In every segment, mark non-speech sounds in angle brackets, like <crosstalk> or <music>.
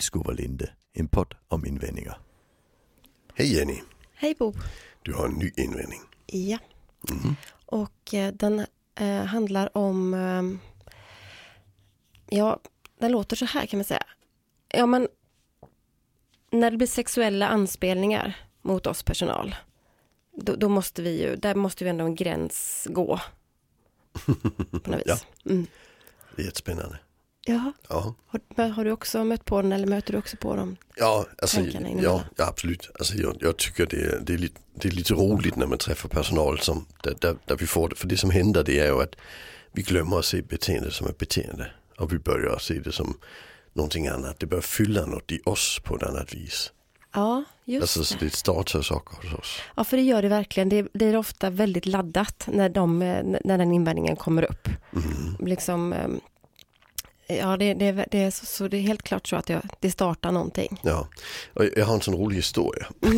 Vilskov och Linde, en podd om invändningar. Hej Jenny, Hej Bo. du har en ny invändning. Ja. Mhm. Och eh, den eh, handlar om... Eh, ja, den låter så här kan man säga. Ja, men när det blir sexuella anspelningar mot oss personal, då, då måste vi ju, där måste vi ändå en gräns gå. På något <laughs> vis. Mm. Det är jättespännande. Ja, Ja, har, har du också mött på den eller möter du också på dem? ja, alltså, ja, ja absolut. Alltså, jag, jag tycker det är, det, är lite, det är lite roligt när man träffar personal som, där, där, där vi får det. För det som händer det är ju att vi glömmer att se beteende som ett beteende. Och vi börjar se det som någonting annat. Det börjar fylla något i oss på ett annat vis. Ja, just Alltså så det. det startar saker hos oss. Ja, för det gör det verkligen. Det, det är ofta väldigt laddat när, de, eh, när den invändningen kommer upp. Mhm. Liksom, eh, ja, det, det, det, är så, så det är helt klart så att jag, det startar någonting. Ja, jag har en sån rolig historia. <laughs>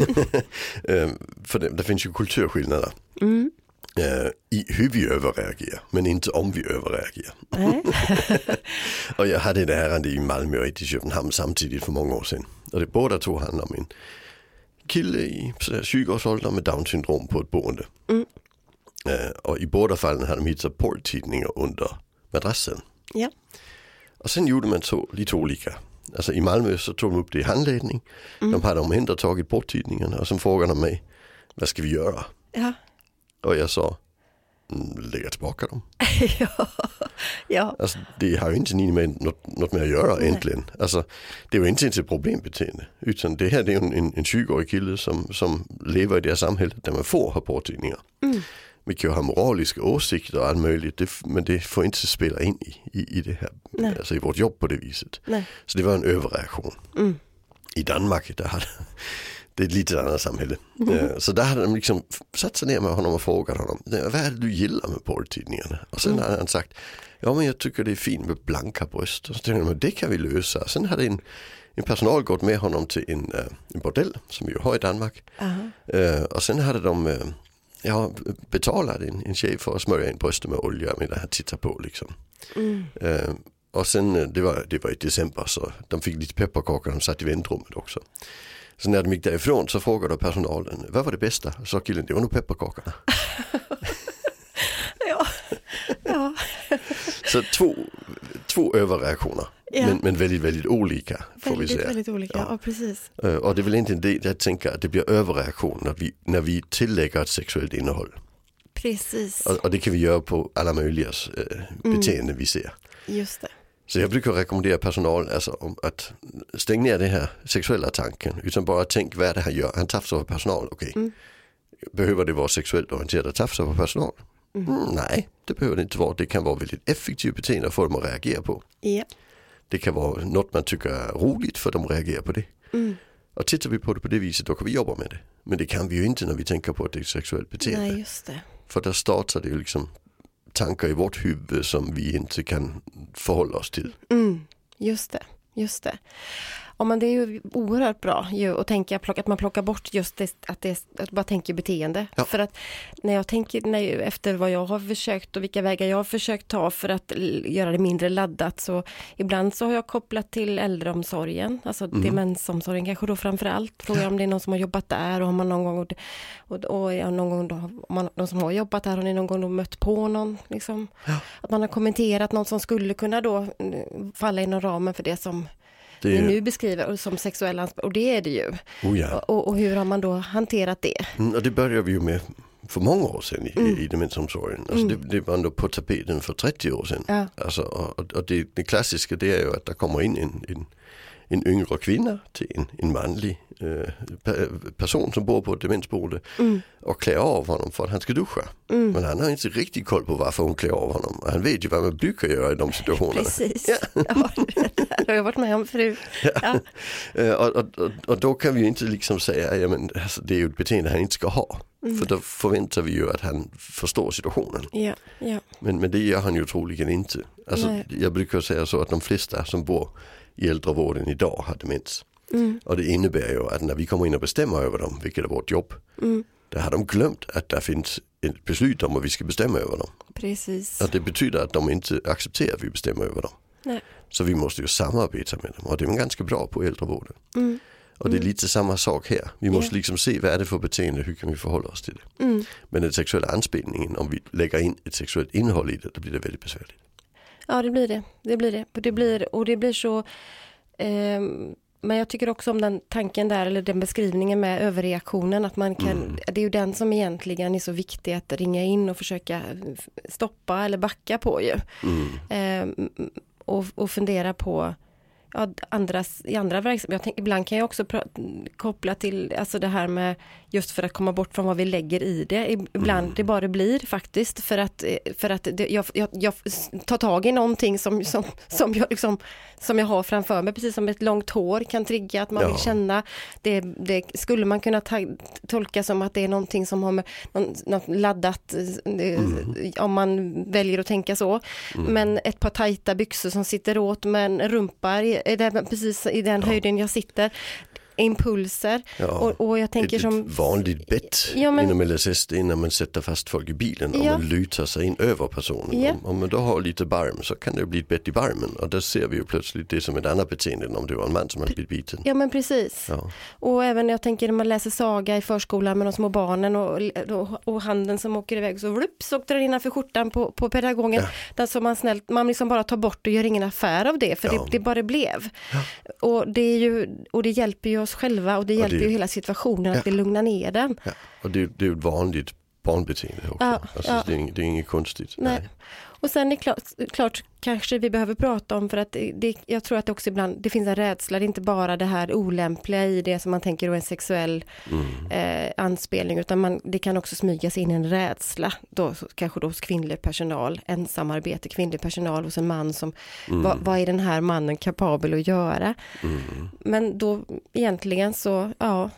Eh, För det, det finns ju kulturskillnader. Mm. eh, i hur vi överreagerar, men inte om vi överreagerar. <laughs> Och jag hade ett ärende i Malmö och ett i Köpenhamn samtidigt för många år sedan. Och det båda två handlar om en kille i sådär 20-årsåldern med down syndrom på ett boende. Mm. Eh, och i båda fallen hade de hittat porrtidningar under madrassen. Ja. Och sen gjorde man så lite olika. Alltså i Malmö så tog de upp det i handledning. De hade omhändertagit porrtidningarna och sen frågade de mig, vad ska vi göra? Ja. Och jag sa, "Mm, lägga tillbaka dem. <laughs> ja. ja. Alltså, det har ju inte ni med något, något med att göra Nej. egentligen. Alltså, det ju inte ens ett problembeteende. Utan det här det är ju en, en, en 20-årig kille som, som lever i det här samhället där man får ha porrtidningar. Mm. Vi kan ju ha moraliska åsikter och allt möjligt. Det, men det får inte spela in i, i, i det här, Nej. alltså i vårt jobb på det viset. Nej. Så det var en överreaktion. Mm. I Danmark, där hade, det är ett lite annat samhälle. Mm. Så där hade de liksom satt sig ner med honom och frågat honom, vad är det du gillar med porrtidningarna? Och sen Mm. hade han sagt, ja men jag tycker det är fint med blanka bröst. Och så tänkte de, "Men det kan vi lösa. Sen hade en, en personal gått med honom till en, eh, en bordell som vi ju har i Danmark. Eh, och sen hade de ja, betalat en, en tjej för att smörja in bröstet med olja medan han tittar på liksom. Mm. Och sen, det var, det var i december så de fick lite pepparkakor de satt i väntrummet också. Så när de gick därifrån så frågade personalen, vad var det bästa? Så sa killen, det var nog pepparkakorna. <laughs> Ja. ja. <laughs> Så två, två överreaktioner, Ja. men, men väldigt, väldigt olika får vi Väldigt, säga. väldigt olika. Ja. Ja, precis. Eh, Och det är väl inte det jag tänker att det blir överreaktion när vi, när vi tillägger ett sexuellt innehåll. Precis. Och, och det kan vi göra på alla möjliga eh, Mm. beteenden vi ser. Just det. Så jag brukar rekommendera personal alltså, om att stäng ner den här sexuella tanken. Utan bara tänk vad är det han gör. Han tafsar på personal, okej. Mm. Behöver det vara sexuellt orienterat att tafsa på personal? Mm. Mm, nej, det behöver det inte vara. Det kan vara väldigt effektivt beteende att få dem att reagera på. Ja. Det kan vara något man tycker är roligt för dem att reagera på det. Mm. Och tittar vi på det på det viset då kan vi jobba med det. Men det kan vi ju inte när vi tänker på att det är sexuellt beteende. Nej, just det. För där startar det ju liksom tankar i vårt huvud som vi inte kan förhålla oss till. Mm, just det, just det. Ja, men det är ju oerhört bra ju att tänka att man plockar bort just det, att det att bara tänker beteende. Ja. För att när jag tänker när, efter vad jag har försökt och vilka vägar jag har försökt ta för att göra det mindre laddat så ibland så har jag kopplat till äldreomsorgen, alltså demensomsorgen kanske då framför allt. Frågar om det är någon som har jobbat där och har man någon gång och, och, ja, någon gång då, om man, de som har jobbat där har ni någon gång då mött på någon liksom. Att man har kommenterat någon som skulle kunna då mm, falla inom ramen för det som Det ni nu beskriver som sexuell anspel, och det är det ju. oh ja. Och, och hur har man då hanterat det? Mm, och det började vi ju med för många år sedan i, Mm. i demensomsorgen. Alltså det, det var ändå på tapeten för 30 år sedan. Ja. Alltså, och och det, det klassiska det är ju att det kommer in en, en, en yngre kvinna till en, en manlig eh, pe- person som bor på ett demensboende Mm. och klär av honom för att han ska duscha. Men han har inte riktigt koll på varför hon klär av honom. Han vet ju vad man brukar göra i de <laughs> situationerna. Precis. Ja. <laughs> det har jag varit med om förut. Ja. Eh, och, och, och, och då kan vi ju inte liksom säga, ja men alltså, det är ju ett beteende han inte ska ha. Mm. För då förväntar vi ju att han förstår situationen. Ja, ja. Men, men det gör han ju troligen inte. Alltså, Nej. jag brukar säga så att de flesta som bor i äldrevården idag har demens. Mm. Och det innebär ju att när vi kommer in och bestämmer över dem, vilket är vårt jobb, Mm. då har de glömt att det finns ett beslut om att vi ska bestämma över dem. Precis. Att det betyder att de inte accepterar att vi bestämmer över dem. Nej. Så vi måste ju samarbeta med dem och det är man ganska bra på i äldrevården. Mm. Och det är lite samma sak här. Vi måste Ja. liksom se vad är det för beteende, hur kan vi förhålla oss till det. Mm. Men den sexuella anspelningen, om vi lägger in ett sexuellt innehåll i det, då blir det väldigt besvärligt. Ja, det blir det. Det blir det. Och det blir, och det blir så... ehm, men jag tycker också om den tanken där, eller den beskrivningen med överreaktionen, att man kan, Mm. det är ju den som egentligen är så viktig att ringa in och försöka stoppa eller backa på ju. Mm. Ehm, och, och fundera på ja, andras, i andra verksamheter. Ibland kan jag också koppla till alltså det här med just för att komma bort från vad vi lägger i det. Ib- Ibland Mm. det bara blir faktiskt för att, eh, för att det, jag, jag, jag tar tag i någonting som, som, som, jag liksom, som jag har framför mig, precis som ett långt hår kan trigga att man Ja. vill känna. Det, det skulle man kunna ta, tolka som att det är någonting som har med någon, något laddat, eh, om man väljer att tänka så. Men ett par tajta byxor som sitter åt med en rumpa, precis i den höjden jag sitter. Impulser. Ja. Och, och jag tänker ett, som... vanligt bett Ja, men- inom LSS det är när man sätter fast folk i bilen och Ja. man lutar sig in över personen. Ja. Om, om man då har lite barm så kan det bli ett bett i barmen och där ser vi ju plötsligt det som ett annat beteende än om det var en man som hade blivit biten. Ja men precis. Och även jag tänker när man läser saga i förskolan med de små barnen och, och, och handen som åker iväg så vlupp, så åkte den innanför skjortan på, på pedagogen. Där som man snällt, man liksom bara tar bort och gör ingen affär av det för det, det bara blev. Och det är ju, och det hjälper ju oss själva och det hjälper det- ju hela situationen Ja. att det lugnar ner den. Ja. Och det, det är ju ett vanligt barnbeteende också. Ja, alltså, ja. Det, är, inget- det är inget konstigt. Nej. Och sen är klart, klart kanske vi behöver prata om för att det, jag tror att det också ibland, det finns en rädsla, det är inte bara det här olämpliga i det som man tänker är en sexuell Mm. eh, anspelning utan man, det kan också smyga sig in en rädsla, då, kanske då hos kvinnlig personal, ensamarbete, kvinnlig personal hos en man som, vad, vad är den här mannen kapabel att göra? Mm. Men då egentligen så, ja,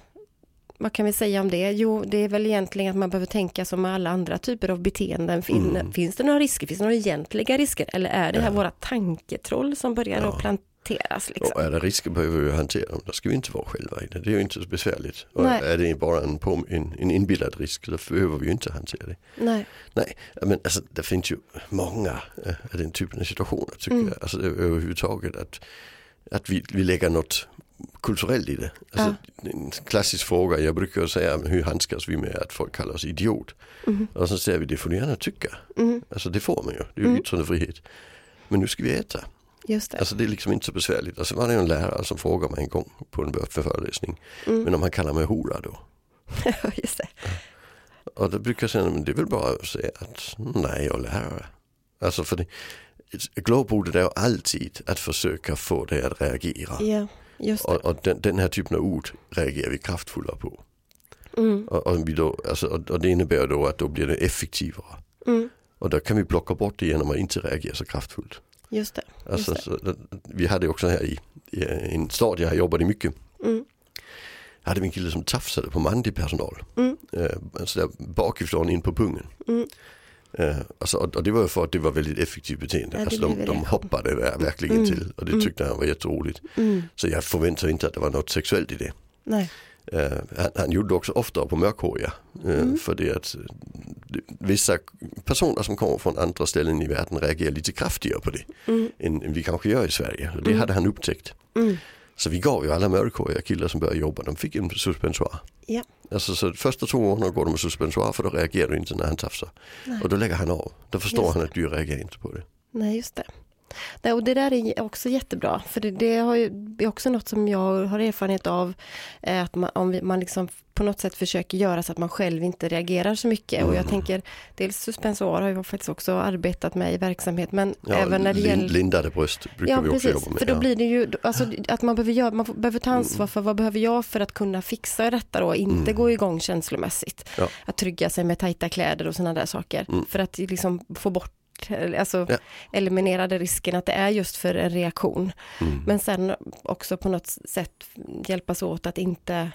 vad kan vi säga om det? Jo, det är väl egentligen att man behöver tänka som med alla andra typer av beteenden. Fin, Mm. Finns det några risker? Finns det några egentliga risker? Eller är det här våra tanketroll som börjar Ja. att planteras? Liksom? Är det risker behöver vi hantera dem. Då ska vi inte vara själva i det. Det är ju inte så besvärligt. Och Nej. är det bara en, på, en, en inbillad risk då behöver vi ju inte hantera det. Nej. Nej, men alltså, det finns ju många äh, av den typen av situationer tycker Mm. jag. Alltså överhuvudtaget att, att vi, vi lägger något kulturellt i det. Alltså, En klassisk fråga, jag brukar säga hur handskas vi med att folk kallar oss idiot? Mhm. Och så säger vi det får du gärna tycka. Mm. Alltså det får man ju, det är ju Mm. yttrandefrihet. Men nu ska vi äta. Just det. Alltså det är liksom inte så besvärligt. Alltså var det en lärare som frågade mig en gång på en föreläsning. Mm. Men om han kallar mig hora då? <laughs> Just det. Och då brukar jag säga, men det är väl bara att säga att nej, jag är lärare. Alltså för det, glåbordet är ju alltid att försöka få det att reagera. Ja, det. Och, och den, den här typen av ord reagerar vi kraftfulla på. Mm. Och, och, vi då, alltså, och, det innebär då att då blir det effektivare. Mm. Och då kan vi plocka bort det genom att inte reagera så kraftfullt. Just det. Alltså, Just så, vi hade också här i, i en stad jag jobbade mycket. Mm. hade vi en kille som tafsade på manlig personal. Mm. Eh, alltså där bakifrån in på pungen. Mm. Eh, alltså, och, det var för att det var väldigt effektivt beteende. Ja, alltså, de, de hoppade ver- verkligen Mm. till och det tyckte han var jätteroligt. Mm. Så jag förväntade inte att det var något sexuellt i det. Nej. Eh, han, han gjorde också ofta på mörkhåriga. Eh, Mm. För det att eh, vissa personer som kommer från andra ställen i världen reagerar lite kraftigare på det. Mm. Än, vi kanske gör i Sverige. Och det Mm. hade han upptäckt. Så vi gav ju alla mörkhåriga killar som började jobba, de fick en suspensoar. Ja. Alltså så första två åren går de med suspensoar för då reagerar du inte när han tafsar. Nej. Och då lägger han av. Då förstår Just han att du reagerar inte på det. Nej, just det. Nej, och det där är också jättebra, för det, det, har ju, det är också något som jag har erfarenhet av, att man, om vi, man liksom på något sätt försöker göra så att man själv inte reagerar så mycket. Och jag Mm. tänker, dels suspensoar har jag faktiskt också arbetat med i verksamhet, men Ja, även när det lin- gäller Lindade bröst brukar Ja, vi också precis. jobba med. För då ja. blir det ju, alltså, att man behöver, göra, man behöver ta ansvar för vad behöver jag för att kunna fixa detta då, inte Mm. gå igång känslomässigt. Ja. Att trygga sig med tajta kläder och sådana där saker. Mm. För att liksom få bort, alltså Ja. eliminera den risken att det är just för en reaktion. Mm. Men sen också på något sätt hjälpas åt att inte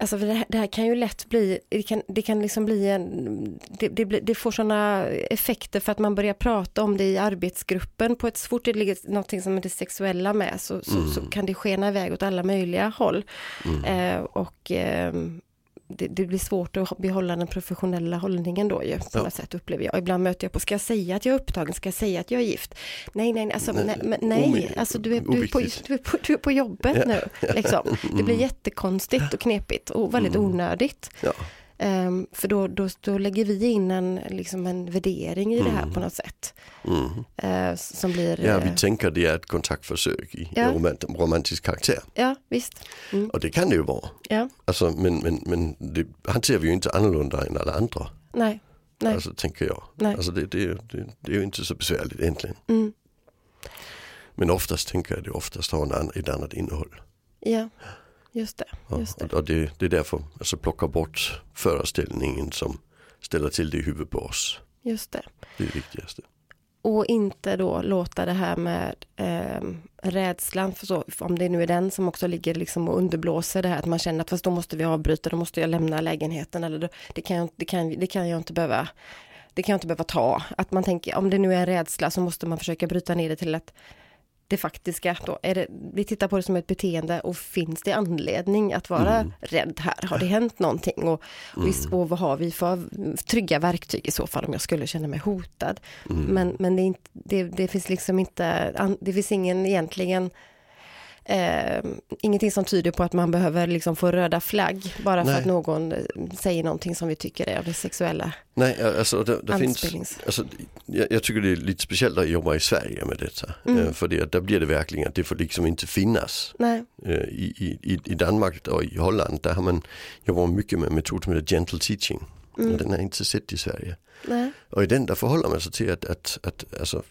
Alltså det, här, det här kan ju lätt bli, det kan, det kan liksom bli en, det, det, det får sådana effekter för att man börjar prata om det i arbetsgruppen på ett, så fort det ligger någonting som är det sexuella med så, så, så kan det skena iväg åt alla möjliga håll. Mm. Eh, och ehm, det, det blir svårt att behålla den professionella hållningen då ju, på Ja. något sätt upplever jag. Ibland möter jag på, ska jag säga att jag är upptagen, ska jag säga att jag är gift? Nej, nej, alltså, Nej, nej, nej. alltså du är, du, är på, du, är på, du är på jobbet Ja. nu. Liksom. <laughs> Det blir jättekonstigt och knepigt och väldigt Mm. onödigt. Ja. Ehm, för då, då, då lägger vi in en, liksom en värdering i det här Mm. på något sätt. Mm. eh, som blir... Ja, eh, vi tänker det är ett kontaktförsök i Ja. romant romantisk karaktär. ja visst. Mm. Och det kan det ju vara. Ja, Alltså, men men, men det hanterar vi ju inte annorlunda än alla andra. nej. Nej. Alltså, tänker jag. Nej. Alltså, det, det, det, det är ju inte så besvärligt egentligen. Mm. Men oftast tänker jag det oftast har en ett annat innehåll. Ja, just det. Ja, Just det. och, det, det är därför, alltså plocka bort föreställningen som ställer till det i huvudet på oss. Just det. Det är det viktigaste. Och inte då låta det här med eh, rädslan, för så, om det nu är den som också ligger liksom och underblåser det här att man känner att fast då måste vi avbryta, då måste jag lämna lägenheten eller då, det, kan jag, det, kan, det kan jag inte behöva det kan jag inte behöva ta. Att man tänker, om det nu är en rädsla så måste man försöka bryta ner det till att det faktiska, då är det, vi tittar på det som ett beteende och finns det anledning att vara Mm. rädd här? Har det hänt någonting? Och, och, is- och vad har vi för trygga verktyg i så fall om jag skulle känna mig hotad? Mm. Men, men det, inte, det, det finns liksom inte, det finns ingen egentligen Eh, ingenting som tyder på att man behöver liksom få röda flagg bara för Nej. att någon eh, säger någonting som vi tycker är av det sexuella Nej, alltså det, det finns, alltså, jag, jag tycker det är lite speciellt att jobba i Sverige med detta. Mm. Eh, För det, där blir det verkligen att det får liksom inte finnas. Nej, Eh, I, i, i- Danmark och i Holland där har man jobbat mycket med en metod som heter gentle teaching. Mm, den har inte sett i Sverige. nej, Och i den där förhåller man sig till att, att, att alltså,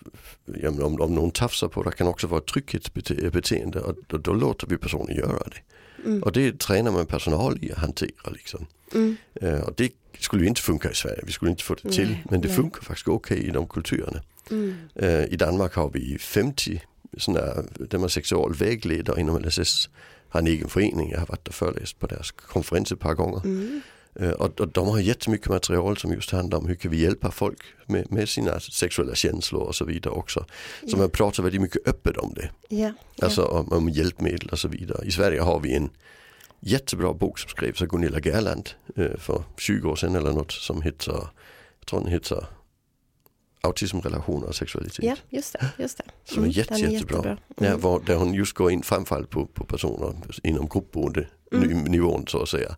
ja, om, om någon tafsar på det kan också vara ett trygghetsbeteende och då, då låter vi personen göra det. mm, Och det tränar man personal i att hantera. Liksom. mm, Eh, och det skulle ju inte funka i Sverige, vi skulle inte få det till. Nej, men det nej. funkar faktiskt okej i de kulturerna. mm, Eh, I Danmark har vi 50 sådana där man sexualvägledare inom LSS har en egen förening. Jag har varit och föreläst på deras konferens ett par gånger. mm, och, och de har jättemycket material som just handlar om hur kan vi hjälpa folk med, med sina sexuella känslor och så vidare också. Så Ja. man pratar väldigt mycket öppet om det. ja, Alltså om, om hjälpmedel och så vidare. I Sverige har vi en jättebra bok som skrevs av Gunilla Gerland eh, för 20 år sedan eller något som heter, jag tror den heter Autism, relationer och sexualitet. ja, just det, just det. Som är jätte, den jättebra. Mm. Ja, var, där hon just går in framförallt på, på personer inom gruppboende Mm. nivån så att säga.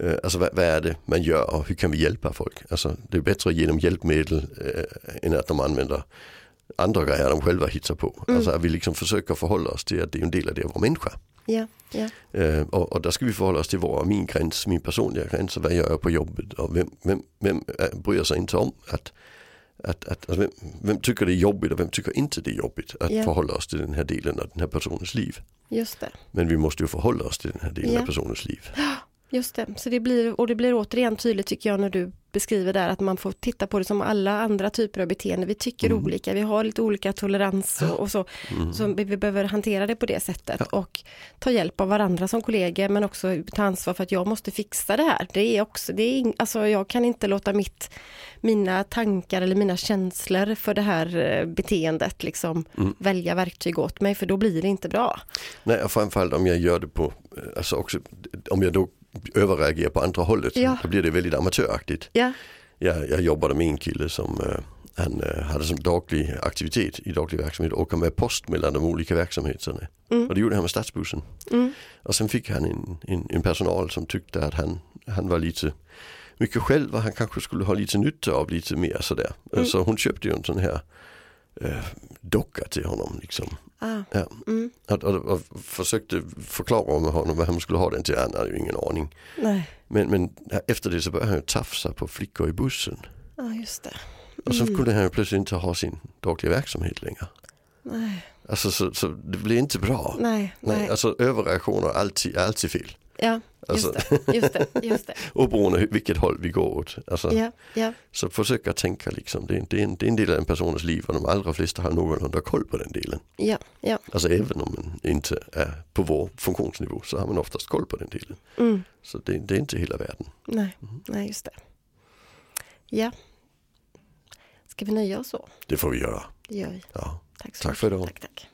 Eh, Alltså vad, vad är det man gör och hur kan vi hjälpa folk? Alltså det är bättre att ge dem hjälpmedel eh, än att de använder andra grejer de själva hittar på. Mm. Alltså att vi liksom försöker förhålla oss till att det är en del av det vara människa. Ja, ja, Eh, och, och där ska vi förhålla oss till är min gräns, min personliga gräns och vad gör jag på jobbet och vem, vem, vem äh, bryr sig inte om att, att, att alltså, vem, vem tycker det är jobbigt och vem tycker inte det är jobbigt att Ja. förhålla oss till den här delen av den här personens liv. just det. Men vi måste ju förhålla oss till den här delen Ja. av personens liv. <gasps> Just det, så det blir, och det blir återigen tydligt tycker jag när du beskriver där att man får titta på det som alla andra typer av beteende. Vi tycker Mm. olika, vi har lite olika tolerans och, och så. Mm. Så vi, vi behöver hantera det på det sättet Ja. och ta hjälp av varandra som kollegor men också ta ansvar för att jag måste fixa det här. Det är också, det är, alltså jag kan inte låta mitt, mina tankar eller mina känslor för det här eh, beteendet liksom Mm. välja verktyg åt mig för då blir det inte bra. Nej, framförallt om jag gör det på, eh, alltså också om jag då överreagerar på andra hållet, Ja. då blir det väldigt amatörакtigt. Ja, Jag, jag jobbade med en kille som eh, han eh, hade som daglig aktivitet i daglig verksamhet åka med post mellan de olika verksamheterna. Mm. Och det gjorde han med stadsbussen. mm, Och sen fick han en, en, en personal som tyckte att han, han var lite mycket själv och han kanske skulle ha lite nytta av lite mer sådär. Mm. Så hon köpte ju en sån här eh, docka till honom. Liksom. ah, Ja. mm, Och, och, och försökte förklara med honom vad han skulle ha den till. Han hade ju ingen aning. nej, Men, men efter det så började han ju tafsa på flickor i bussen. ja just det. Och så Mm. kunde han ju plötsligt inte ha sin dagliga verksamhet längre. Nej, Alltså så, så det blev inte bra. nej, Nej, nej. alltså överreaktioner är alltid, alltid fel. Ja, Alltså, just det, just det, just det. <laughs> oberoende vilket håll vi går åt. Alltså, Ja, ja, Så försöka tänka liksom, det är, det, är en, det är en del av en persons liv och de allra flesta har någorlunda koll på den delen. ja, ja. Alltså även om man inte är på vår funktionsnivå så har man oftast koll på den delen. Mm, Så det, det är inte hela världen. nej, Mm. nej, just det. Ja. Ska vi nöja oss så? Det får vi göra. Det gör vi. Ja. Tack så Tack för idag. Tack, tack.